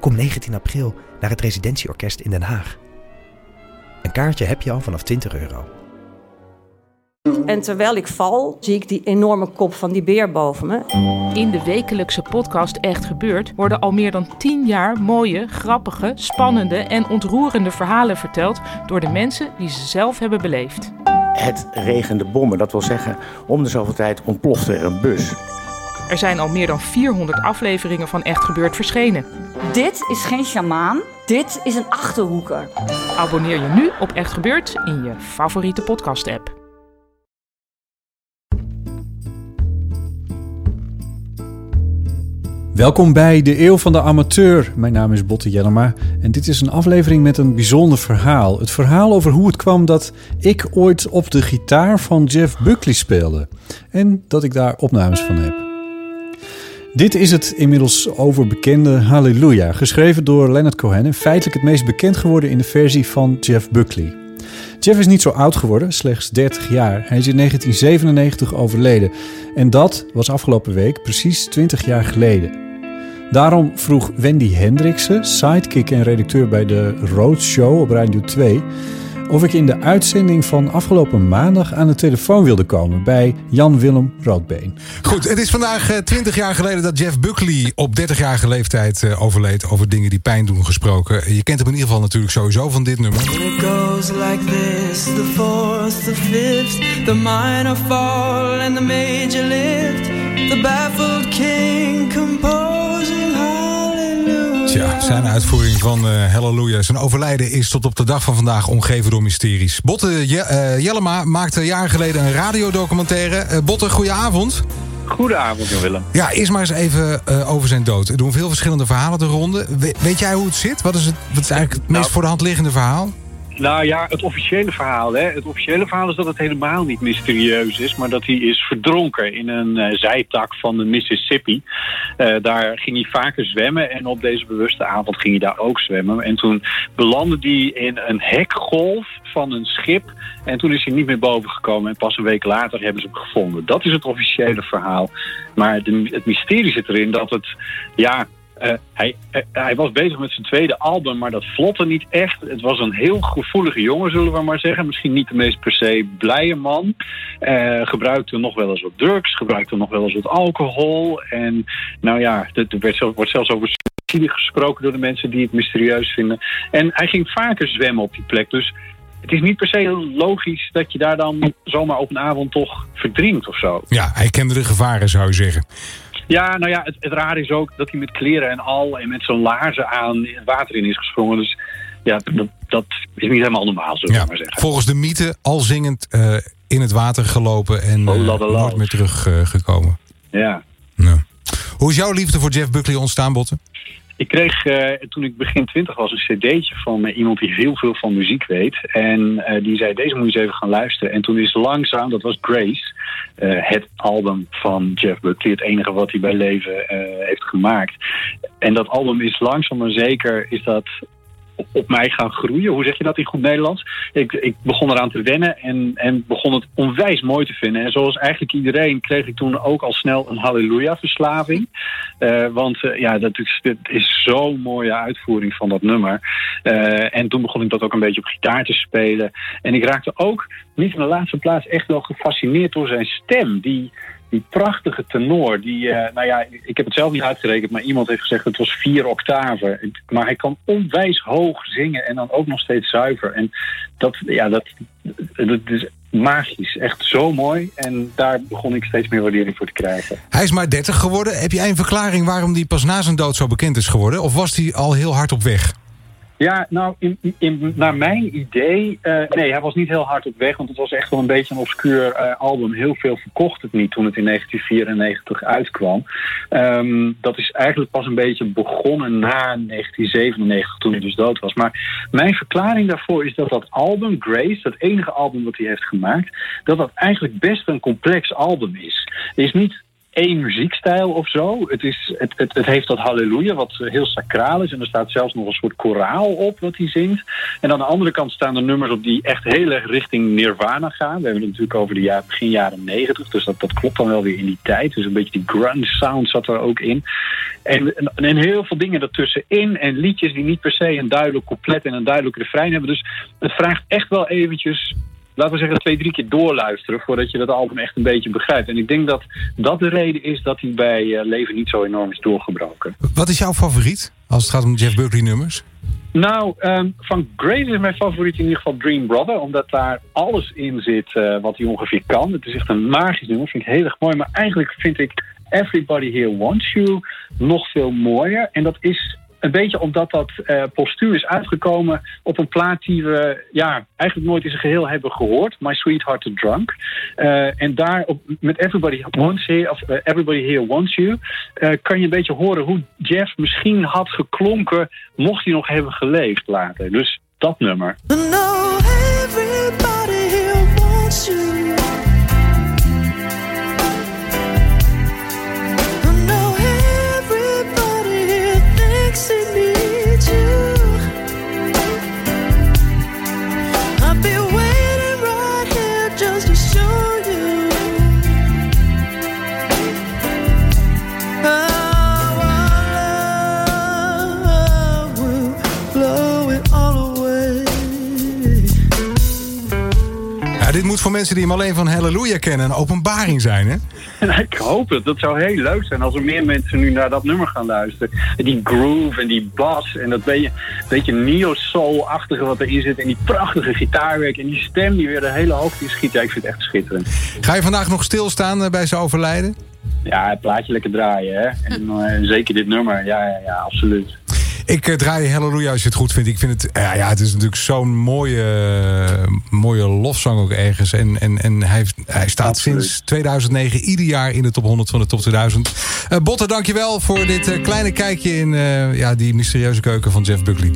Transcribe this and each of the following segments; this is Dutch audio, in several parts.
Kom 19 april naar het Residentieorkest in Den Haag. Een kaartje heb je al vanaf 20 euro. En terwijl ik val, zie ik die enorme kop van die beer boven me. In de wekelijkse podcast Echt Gebeurd worden al meer dan 10 jaar mooie, grappige, spannende en ontroerende verhalen verteld door de mensen die ze zelf hebben beleefd. Het regende bommen, dat wil zeggen, om de zoveel tijd ontplofte er een bus. Er zijn al meer dan 400 afleveringen van Echt Gebeurd verschenen. Dit is geen sjamaan, dit is een achterhoeker. Abonneer je nu op Echt Gebeurd in je favoriete podcast-app. Welkom bij de Eeuw van de Amateur. Mijn naam is Botte Jellema en dit is een aflevering met een bijzonder verhaal. Het verhaal over hoe het kwam dat ik ooit op de gitaar van Jeff Buckley speelde. En dat ik daar opnames van heb. Dit is het inmiddels overbekende Halleluja, geschreven door Leonard Cohen en feitelijk het meest bekend geworden in de versie van Jeff Buckley. Jeff is niet zo oud geworden, slechts 30 jaar. Hij is in 1997 overleden. En dat was afgelopen week precies 20 jaar geleden. Daarom vroeg Wendy Hendriksen, sidekick en redacteur bij de Roadshow op Radio 2, of ik in de uitzending van afgelopen maandag aan de telefoon wilde komen bij Jan-Willem Roodbeen. Goed, het is vandaag eh, 20 jaar geleden dat Jeff Buckley op 30-jarige leeftijd eh, overleed. Over dingen die pijn doen gesproken. Je kent hem in ieder geval natuurlijk sowieso van dit nummer. And it goes like this the fourth, the fifth, the minor fall and the major lift. The baffled zijn uitvoering van eh Halleluja. Zijn overlijden is tot op de dag van vandaag omgeven door mysteries. Botte Je- eh, Jellema maakte jaren geleden een radiodocumentaire. Eh, Botte, goedenavond. Goedenavond, Willem. Ja, eerst maar eens even over zijn dood. Er doen veel verschillende verhalen de ronde. We- weet jij hoe het zit? Wat is, het, wat is eigenlijk het meest Nou. voor de hand liggende verhaal? Nou ja, het officiële verhaal. Hè. Het officiële verhaal is dat het helemaal niet mysterieus is, maar dat hij is verdronken in een eh, zijtak van de Mississippi. Eh, daar ging hij vaker zwemmen en op deze bewuste avond ging hij daar ook zwemmen. En toen belandde hij in een hekgolf van een schip en toen is hij niet meer boven gekomen en pas een week later hebben ze hem gevonden. Dat is het officiële verhaal. Maar de, het mysterie zit erin dat het, ja, eh, hij, eh, hij was bezig met zijn tweede album, maar dat vlotte niet echt. Het was een heel gevoelige jongen, zullen we maar zeggen. Misschien niet de meest per se blije man. Eh, gebruikte nog wel eens wat drugs, gebruikte nog wel eens wat alcohol. En nou ja, er er werd wordt zelfs over suïcide gesproken door de mensen die het mysterieus vinden. En hij ging vaker zwemmen op die plek. Dus het is niet per se logisch dat je daar dan zomaar op een avond toch verdrinkt of zo. Ja, hij kende de gevaren, zou je zeggen. Ja, nou ja, het, het raar is ook dat hij met kleren en al en met zo'n laarzen aan het water in is gesprongen. Dus ja, dat, dat is niet helemaal normaal, zullen we Ja, maar zeggen. volgens de mythe al zingend eh, in het water gelopen en Oh, laddelal. nooit meer teruggekomen. Ja. Ja. Hoe is jouw liefde voor Jeff Buckley ontstaan, Botten? Ik kreeg eh, toen ik begin twintig was een cd'tje van eh, iemand die heel veel van muziek weet. En eh, die zei, deze moet je eens even gaan luisteren. En toen is langzaam, dat was Grace, het album van Jeff Buckley. Het enige wat hij bij leven heeft gemaakt. En dat album is langzaam maar zeker is dat op, mij gaan groeien. Hoe zeg je dat in goed Nederlands? Ik, ik begon eraan te wennen en, en begon het onwijs mooi te vinden. En zoals eigenlijk iedereen kreeg ik toen ook al snel een halleluja-verslaving. Eh, want eh, ja, dat is, is zo'n mooie uitvoering van dat nummer. Eh, en toen begon ik dat ook een beetje op gitaar te spelen. En ik raakte ook, niet in de laatste plaats, echt wel gefascineerd door zijn stem. Die, die prachtige tenor. Die, eh, nou ja, ik heb het zelf niet uitgerekend, maar iemand heeft gezegd het was vier octaven. Maar hij kan onwijs hoog zingen en dan ook nog steeds zuiver. En dat, ja, dat, dat is magisch. Echt zo mooi. En daar begon ik steeds meer waardering voor te krijgen. Hij is maar 30 geworden. Heb jij een verklaring waarom hij pas na zijn dood zo bekend is geworden? Of was hij al heel hard op weg? Ja, nou, in, in, naar mijn idee, eh, nee, hij was niet heel hard op weg, want het was echt wel een beetje een obscuur eh, album. Heel veel verkocht het niet toen het in 1994 uitkwam. Ehm, dat is eigenlijk pas een beetje begonnen na 1997, toen hij dus dood was. Maar mijn verklaring daarvoor is dat dat album, Grace, dat enige album dat hij heeft gemaakt, dat dat eigenlijk best een complex album is. Het is niet één muziekstijl of zo. Het, is, het, het, het heeft dat halleluja, wat heel sacraal is. En er staat zelfs nog een soort koraal op wat hij zingt. En aan de andere kant staan er nummers op die echt heel erg richting Nirvana gaan. We hebben het natuurlijk over de jaar, begin jaren negentig. Dus dat, dat klopt dan wel weer in die tijd. Dus een beetje die grunge sound zat er ook in. En, en, heel veel dingen ertussenin. En liedjes die niet per se een duidelijk couplet en een duidelijk refrein hebben. Dus het vraagt echt wel eventjes laten we zeggen, twee, drie keer doorluisteren voordat je dat album echt een beetje begrijpt. En ik denk dat dat de reden is dat hij bij eh, Leven niet zo enorm is doorgebroken. Wat is jouw favoriet als het gaat om Jeff Buckley nummers? Nou, um, van Grace is mijn favoriet in ieder geval Dream Brother. Omdat daar alles in zit uh, wat hij ongeveer kan. Het is echt een magisch nummer, vind ik heel erg mooi. Maar eigenlijk vind ik Everybody Here Wants You nog veel mooier. En dat is een beetje omdat dat uh, postuur is uitgekomen op een plaat die we ja, eigenlijk nooit in zijn geheel hebben gehoord. My Sweetheart the Drunk. Uh, en daar op, met Everybody Wants Here, of, uh, Everybody Here Wants You, kan je een beetje horen hoe Jeff misschien had geklonken mocht hij nog hebben geleefd later. Dus dat nummer. Mensen die hem alleen van Halleluja kennen een openbaring zijn, hè? Ik hoop het. Dat zou heel leuk zijn als er meer mensen nu naar dat nummer gaan luisteren. Die groove en die bass en dat beetje, beetje neo-soul-achtige wat erin zit. En die prachtige gitaarwerk en die stem die weer de hele hoogte in schiet. Ja, ik vind het echt schitterend. Ga je vandaag nog stilstaan eh, bij zijn overlijden? Ja, het plaatje lekker draaien, hè. En uh, zeker dit nummer. Ja, ja, ja, absoluut. Ik uh, draai Halleluja als je het goed vindt. Ik vind het, uh, ja, het is natuurlijk zo'n mooie, mooie lofzang ook ergens. En, en, en hij, hij staat Absoluut. sinds 2009 ieder jaar in de top 100 van de top 2000. Uh, Botte, dankjewel voor dit kleine kijkje in ja, die mysterieuze keuken van Jeff Buckley.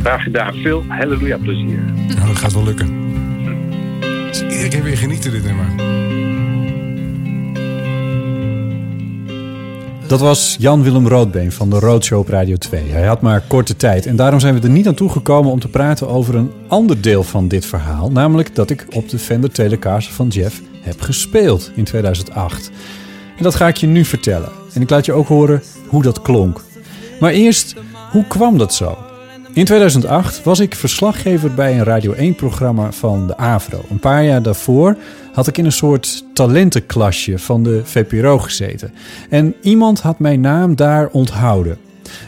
Graag gedaan. Veel Halleluja plezier. Nou, dat gaat wel lukken. Dus iedere keer weer genieten dit nummer. Dat was Jan-Willem Roodbeen van de Roadshow op Radio 2. Hij had maar korte tijd en daarom zijn we er niet aan toegekomen om te praten over een ander deel van dit verhaal. Namelijk dat ik op de Fender Telecaster van Jeff heb gespeeld in 2008. En dat ga ik je nu vertellen. En ik laat je ook horen hoe dat klonk. Maar eerst, hoe kwam dat zo? In 2008 was ik verslaggever bij een Radio 1-programma van de AVRO. Een paar jaar daarvoor had ik in een soort talentenklasje van de VPRO gezeten. En iemand had mijn naam daar onthouden.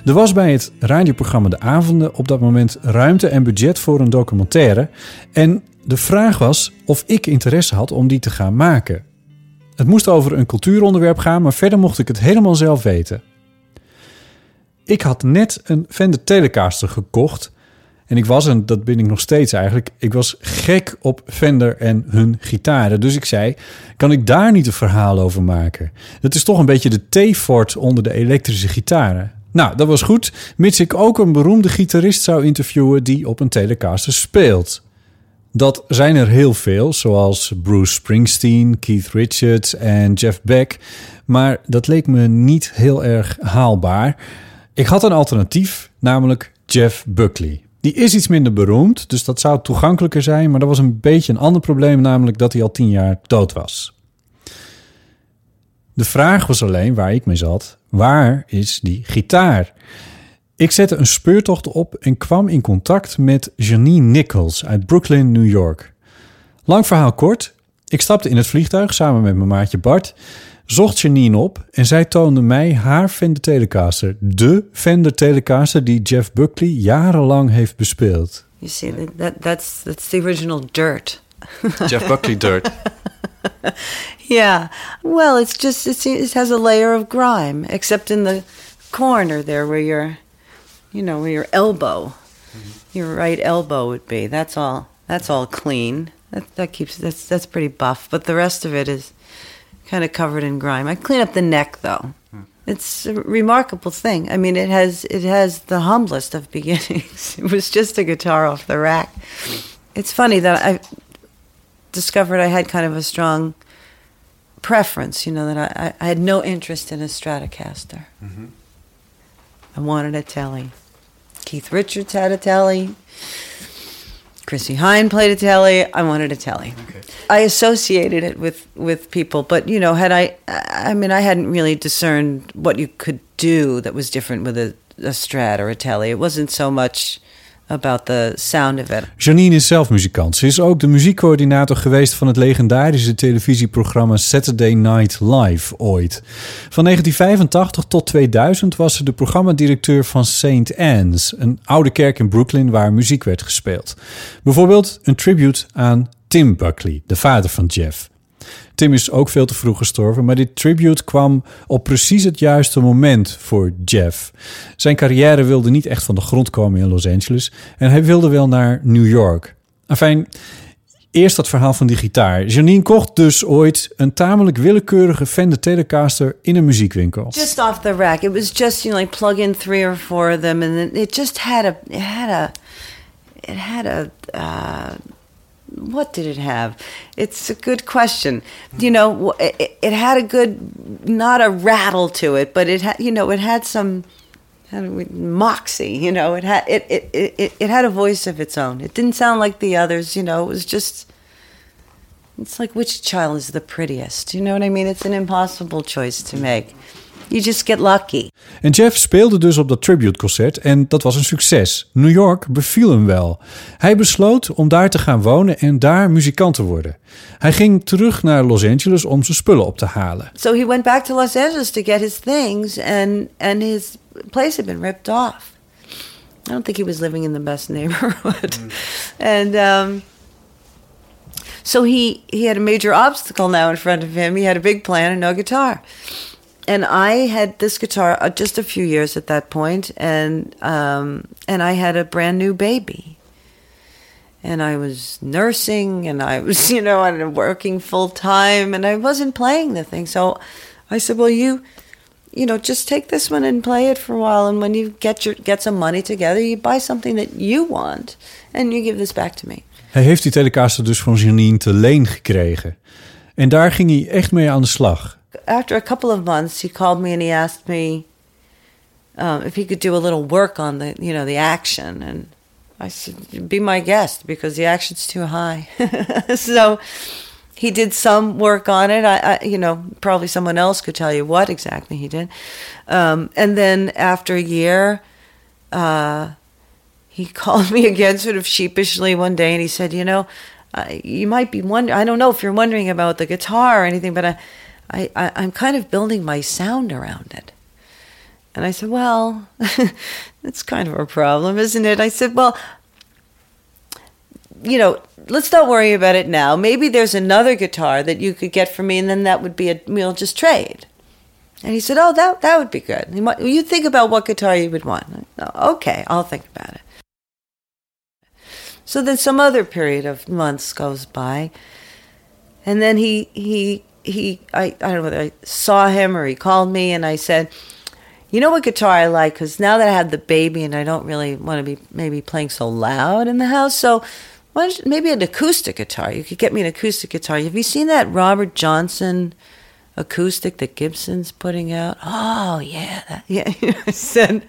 Er was bij het radioprogramma De Avonden op dat moment ruimte en budget voor een documentaire. En de vraag was of ik interesse had om die te gaan maken. Het moest over een cultuuronderwerp gaan, maar verder mocht ik het helemaal zelf weten. Ik had net een Fender Telecaster gekocht. En ik was, en dat ben ik nog steeds eigenlijk, ik was gek op Fender en hun gitaren. Dus ik zei, kan ik daar niet een verhaal over maken? Dat is toch een beetje de T-fort onder de elektrische gitaren. Nou, dat was goed, mits ik ook een beroemde gitarist zou interviewen die op een Telecaster speelt. Dat zijn er heel veel, zoals Bruce Springsteen, Keith Richards en Jeff Beck. Maar dat leek me niet heel erg haalbaar. Ik had een alternatief, namelijk Jeff Buckley. Die is iets minder beroemd, dus dat zou toegankelijker zijn. Maar dat was een beetje een ander probleem, namelijk dat hij al tien jaar dood was. De vraag was alleen waar ik mee zat: waar is die gitaar? Ik zette een speurtocht op en kwam in contact met Janine Nichols uit Brooklyn, New York. Lang verhaal kort. Ik stapte in het vliegtuig samen met mijn maatje Bart zocht Janine op en zij toonde mij haar Fender Telecaster. De Fender Telecaster die Jeff Buckley jarenlang heeft bespeeld. You see, that, that's, that's the original dirt. Jeff Buckley dirt. yeah. Well, it's just, it's, it has a layer of grime, except in the corner there where your, you know, where your elbow your right elbow would be. That's all. That's all clean. That that keeps that's that's pretty buff. But the rest of it is kind of covered in grime. I clean up the neck though. Hmm. It's a remarkable thing. I mean, it has it has the humblest of beginnings. It was just a guitar off the rack. It's funny that I discovered I had kind of a strong preference. You know that I, I, I had no interest in a Stratocaster. Mm-hmm. I wanted a telly. Keith Richards had a telly. Chrissy Hine played a telly. I wanted a telly. I associated it with with people, but you know, had I, I mean, I hadn't really discerned what you could do that was different with a, a Strat or a telly. It wasn't so much about the sound it. Janine is zelf muzikant. Ze is ook de muziekcoördinator geweest van het legendarische televisieprogramma Saturday Night Live ooit. Van 1985 tot 2000 was ze de programmadirecteur van St. Anne's, een oude kerk in Brooklyn waar muziek werd gespeeld. Bijvoorbeeld een tribute aan Tim Buckley, de vader van Jeff. Tim is ook veel te vroeg gestorven, maar dit tribute kwam op precies het juiste moment voor Jeff. Zijn carrière wilde niet echt van de grond komen in Los Angeles en hij wilde wel naar New York. Enfin, eerst dat verhaal van die gitaar. Janine kocht dus ooit een tamelijk willekeurige Fender Telecaster in een muziekwinkel. Just off the rack. It was just you know like plug in three or four of them, and it just had a it had a it had a uh, what did it have? It's a good question. You know, it, it had a good not a rattle to it, but it had you know it had some we, moxie. You know, it had it it it it had a voice of its own. It didn't sound like the others. You know, it was just. It's like which child is the prettiest? You know what I mean? It's an impossible choice to make. You just get lucky. En Jeff speelde dus op dat tributeconcert en dat was een succes. New York beviel hem wel. Hij besloot om daar te gaan wonen en daar muzikant te worden. Hij ging terug naar Los Angeles om zijn spullen op te halen. So he went back to Los Angeles to get his things, and and his place had been ripped off. I don't think he was living in the best neighborhood, and um, so he he had a major obstacle now in front of him. He had a big plan and no guitar. And I had this guitar uh, just a few years at that point, and um, and I had a brand new baby and I was nursing and I was, you know, and working full time and I wasn't playing the thing. So I said, Well you you know, just take this one and play it for a while and when you get your get some money together, you buy something that you want and you give this back to me. Hij heeft die Telecaster dus van Janine te leen gekregen. En daar ging hij echt mee aan de slag. After a couple of months he called me and he asked me um, if he could do a little work on the you know, the action and I said, be my guest because the action's too high. so he did some work on it. I, I, you know, probably someone else could tell you what exactly he did. Um, and then after a year, uh, he called me again, sort of sheepishly one day, and he said, "You know, uh, you might be wondering. I don't know if you're wondering about the guitar or anything, but I, I, I I'm kind of building my sound around it." And I said, Well, that's kind of a problem, isn't it? I said, Well, you know, let's not worry about it now. Maybe there's another guitar that you could get for me, and then that would be a we'll just trade. And he said, Oh, that that would be good. You think about what guitar you would want. "Oh, Okay, I'll think about it. So then some other period of months goes by, and then he he he I, I don't know whether I saw him or he called me, and I said, you know what guitar I like? Because now that I have the baby and I don't really want to be maybe playing so loud in the house, so why you, maybe an acoustic guitar? You could get me an acoustic guitar. Have you seen that Robert Johnson acoustic that Gibson's putting out? Oh yeah, that, yeah. I said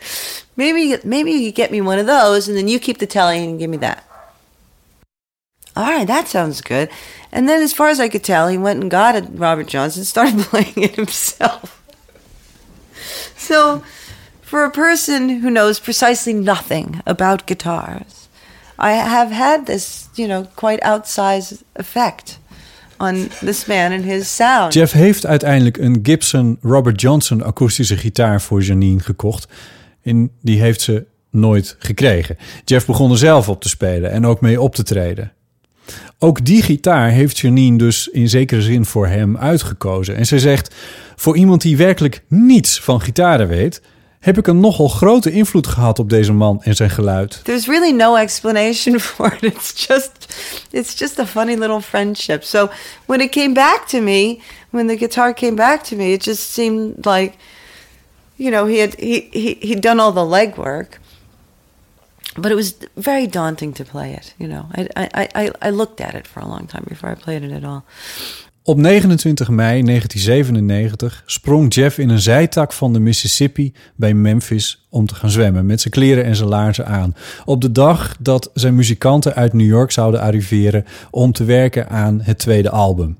maybe maybe you could get me one of those, and then you keep the telly and give me that. All right, that sounds good. And then, as far as I could tell, he went and got a Robert Johnson, started playing it himself. So, for a person who knows precisely nothing about guitars, I have had this, you know, quite outsized effect on this man and his sound. Jeff heeft uiteindelijk een Gibson Robert Johnson akoestische gitaar voor Janine gekocht. En die heeft ze nooit gekregen. Jeff begon er zelf op te spelen en ook mee op te treden. Ook die gitaar heeft Janine dus in zekere zin voor hem uitgekozen. En ze zegt, voor iemand die werkelijk niets van gitaren weet... heb ik een nogal grote invloed gehad op deze man en zijn geluid. There's really no explanation for it. It's just it's just a funny little friendship. So when it came back to me, when the guitar came back to me, it just seemed like you know, he had he, he he'd done all the legwork. But it was very daunting to play it, you know. I, I, I, I looked at it for a long time before I played it at all. Op 29 mei 1997 sprong Jeff in een zijtak van de Mississippi bij Memphis om te gaan zwemmen met zijn kleren en zijn laarzen aan. Op de dag dat zijn muzikanten uit New York zouden arriveren om te werken aan het tweede album.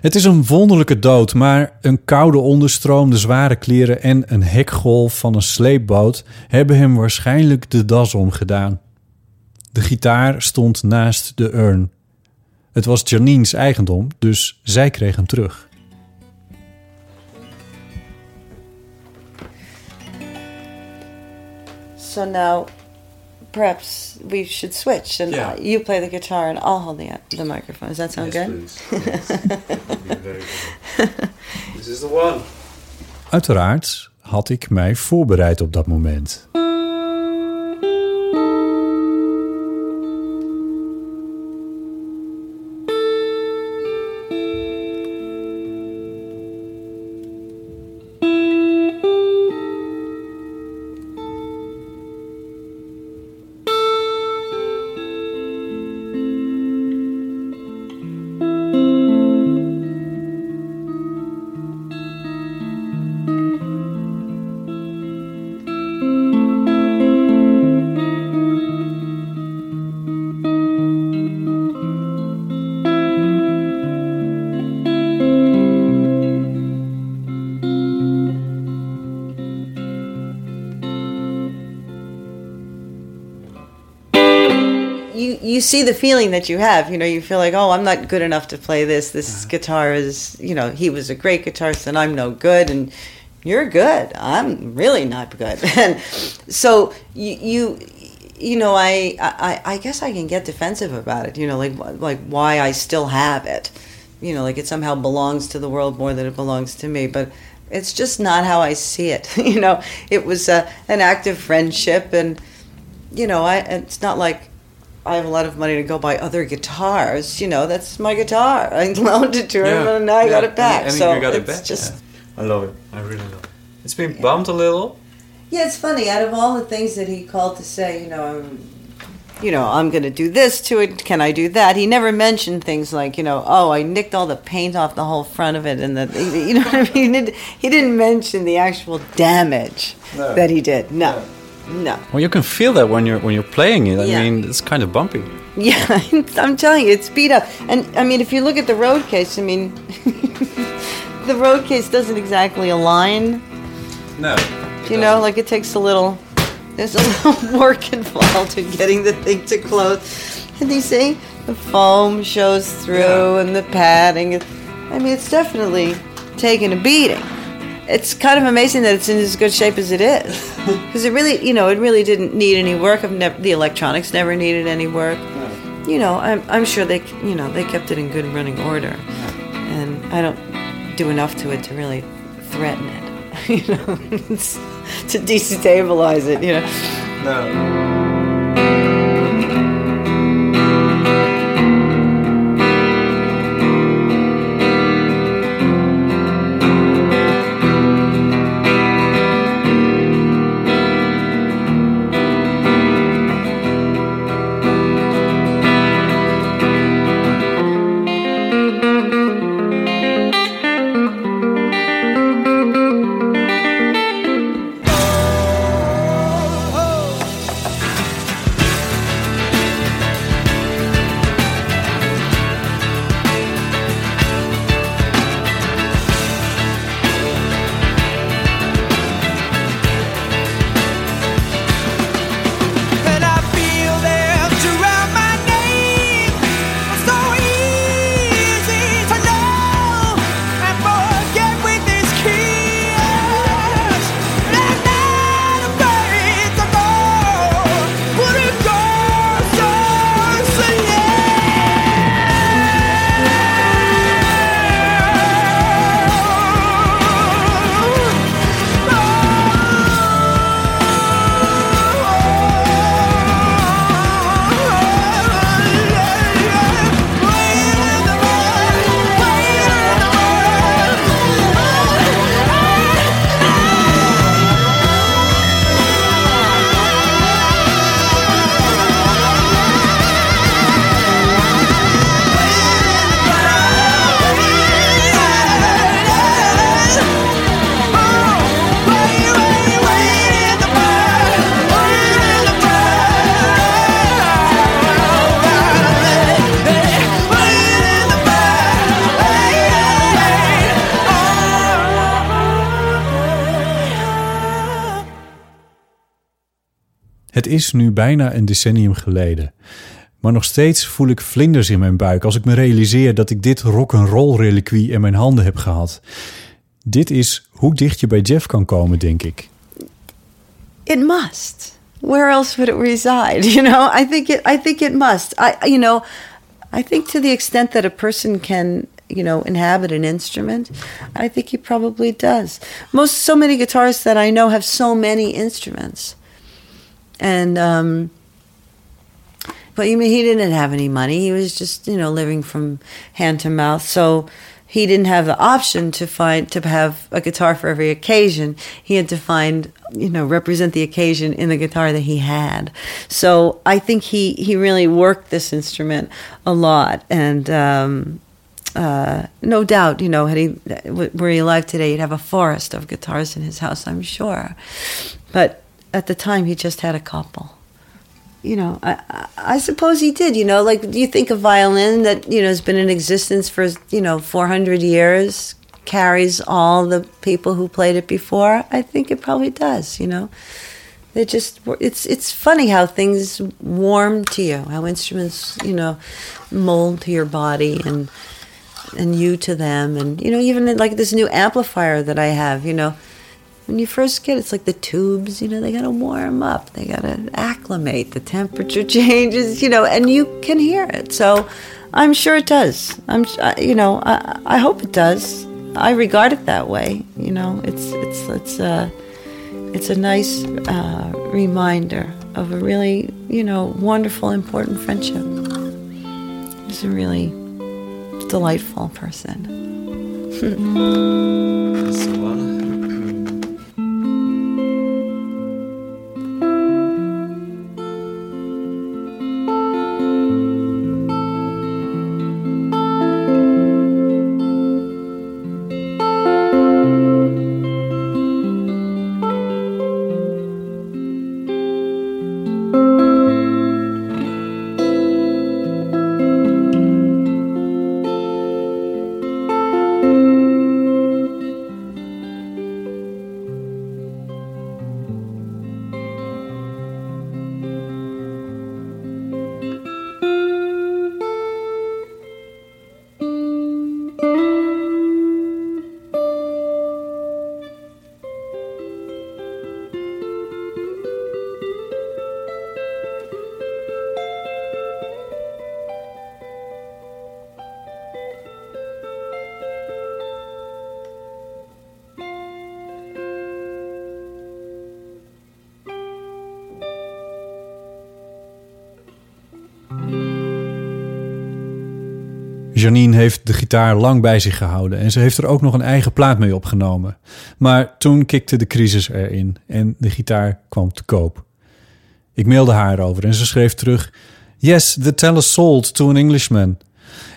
Het is een wonderlijke dood, maar een koude onderstroom, de zware kleren en een hekgolf van een sleepboot hebben hem waarschijnlijk de das omgedaan. De gitaar stond naast de urn. Het was Janine's eigendom, dus zij kreeg hem terug. So now perhaps we should switch and Yeah. you play the guitar and I'll hold the, the microphone. Does that sound good? This is the one. Uiteraard had ik mij voorbereid op dat moment. See the feeling that you have. You know, you feel like, oh, I'm not good enough to play this. This guitar is, you know, he was a great guitarist, and I'm no good, and you're good. I'm really not good. And so you you you know, I I I guess I can get defensive about it. You know, like like why I still have it. You know, like it somehow belongs to the world more than it belongs to me, but. It's just not how I see it. you know, it was uh, an act of friendship, and you know, I it's not like I have a lot of money to go buy other guitars. You know, that's my guitar. I loaned it to him, and now I got it back. And, so you got it it's back. just yeah. I love it. I really love it. It's been bumped a little. yeah, it's funny. Out of all the things that he called to say, you know, I'm, you know, I'm going to do this to it. Can I do that? He never mentioned things like, you know, oh, I nicked all the paint off the whole front of it, and that, you know what I mean. He didn't, he didn't mention the actual damage No. that he did. No, no. Well, you can feel that when you're when you're playing it. I Yeah. mean, it's kind of bumpy. Yeah, I'm telling you, it's beat up. And I mean, if you look at the road case, I mean, the road case doesn't exactly align. No. You know, like it takes a little. There's a little work involved in getting the thing to close. And you see, the foam shows through, and the padding. I mean, it's definitely taking a beating. It's kind of amazing that it's in as good shape as it is, because it really, you know, it really didn't need any work. I've never, the electronics never needed any work. You know, I'm, I'm sure they, you know, they kept it in good running order, and I don't do enough to it to really threaten it. You know, to destabilize it. You know. No. Is nu bijna een decennium geleden. Maar nog steeds voel ik vlinders in mijn buik als ik me realiseer dat ik dit rock'n'roll reliquie in mijn handen heb gehad. Dit is hoe dicht je bij Jeff kan komen, denk ik. It must. Where else would it reside? You know, I think it. I think it must. I, you know, I think to the extent that a person can, you know, inhabit an instrument, I think he probably does. Most, so many guitarists that I know have so many instruments, and um, but you mean he didn't have any money. He was just, you know, living from hand to mouth. So he didn't have the option to find to have a guitar for every occasion. He had to find, you know, represent the occasion in the guitar that he had. So I think he he really worked this instrument a lot, and um, uh, no doubt, you know, had he were he alive today, he'd have a forest of guitars in his house, I'm sure. But at the time, he just had a couple you know, I, I- suppose he did. You know, like do you think a violin that you know has been in existence for you know four hundred years carries all the people who played it before? I think it probably does. You know, they just it's it's funny how things warm to you, how instruments you know mold to your body and and you to them, and you know even like this new amplifier that I have. You know, when you first get it, it's like the tubes, you know, they got to warm up. They got to acclimate. The temperature changes, you know, and you can hear it. So I'm sure it does. I'm, you know, I, I hope it does. I regard it that way. You know, it's it's it's a it's a nice uh, reminder of a really you know wonderful, important friendship. He's a really delightful person. Janine heeft de gitaar lang bij zich gehouden en ze heeft er ook nog een eigen plaat mee opgenomen. Maar toen kikte de crisis erin en de gitaar kwam te koop. Ik mailde haar over en ze schreef terug: Yes, the teller sold to an Englishman.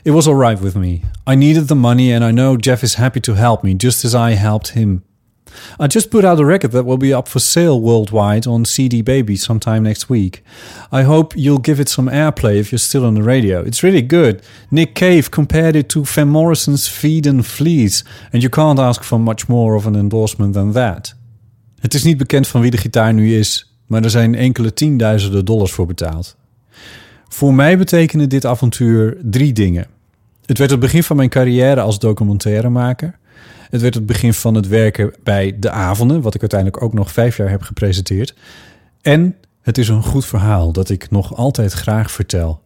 It was all right with me. I needed the money and I know Jeff is happy to help me just as I helped him. I just put out a record that will be up for sale worldwide on CD Baby sometime next week. I hope you'll give it some airplay if you're still on the radio. It's really good. Nick Cave compared it to Van Morrison's Feed and Fleas, and you can't ask for much more of an endorsement than that. Het is niet bekend van wie de gitaar nu is, maar er zijn enkele tienduizenden dollars voor betaald. Voor mij betekende dit avontuur drie dingen. Het werd het begin van mijn carrière als documentairemaker. Het werd het begin van het werken bij De Avonden, wat ik uiteindelijk ook nog vijf jaar heb gepresenteerd. En het is een goed verhaal dat ik nog altijd graag vertel.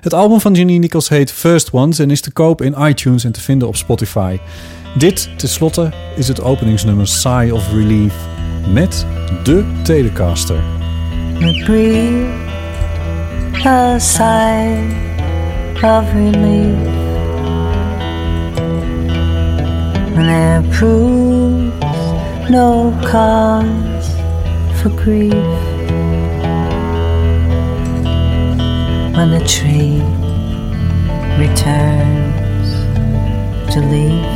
Het album van Janine Nichols heet First Ones en is te koop in iTunes en te vinden op Spotify. Dit, tenslotte, is het openingsnummer Sigh of Relief met de Telecaster. Breathe a sigh of relief when there proves no cause for grief. When the tree returns to leaf,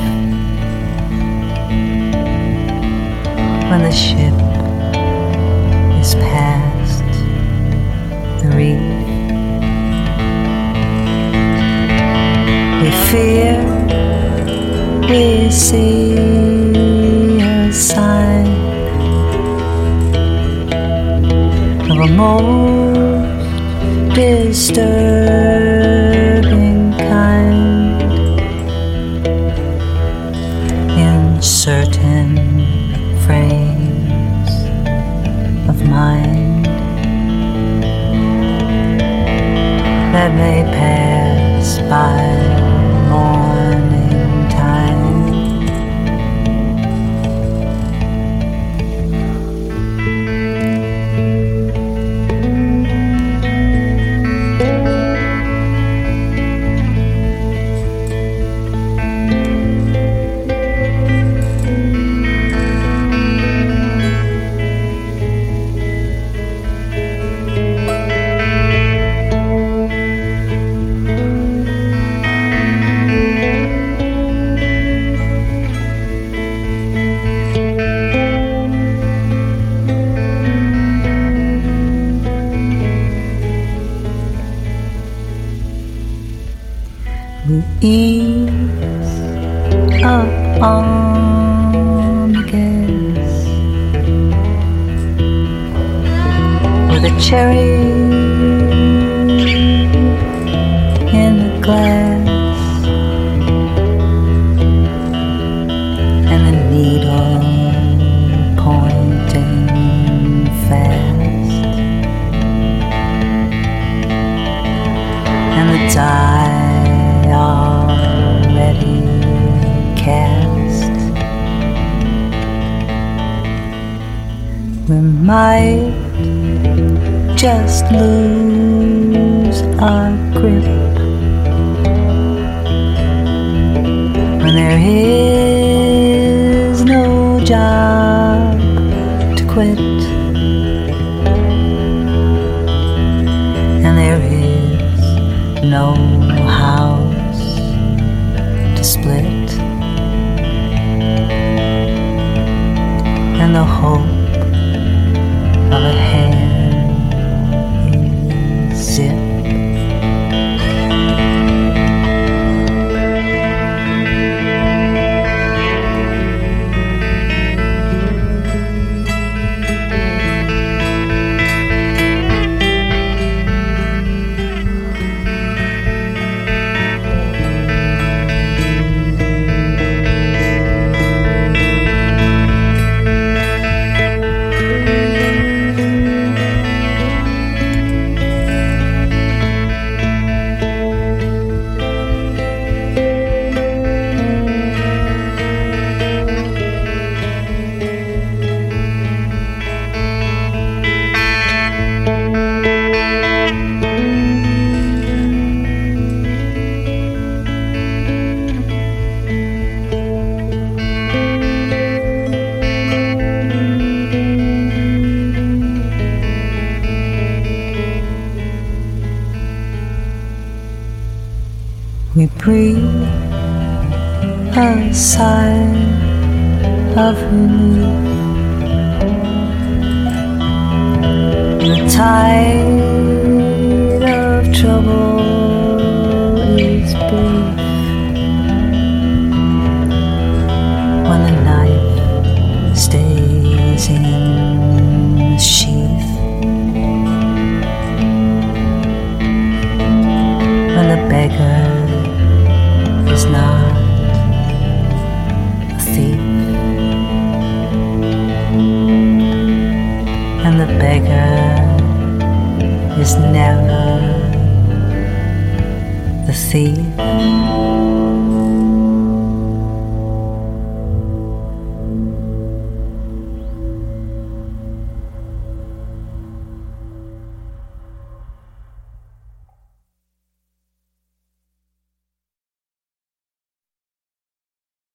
when the ship might just lose our grip when there is no job to quit. tight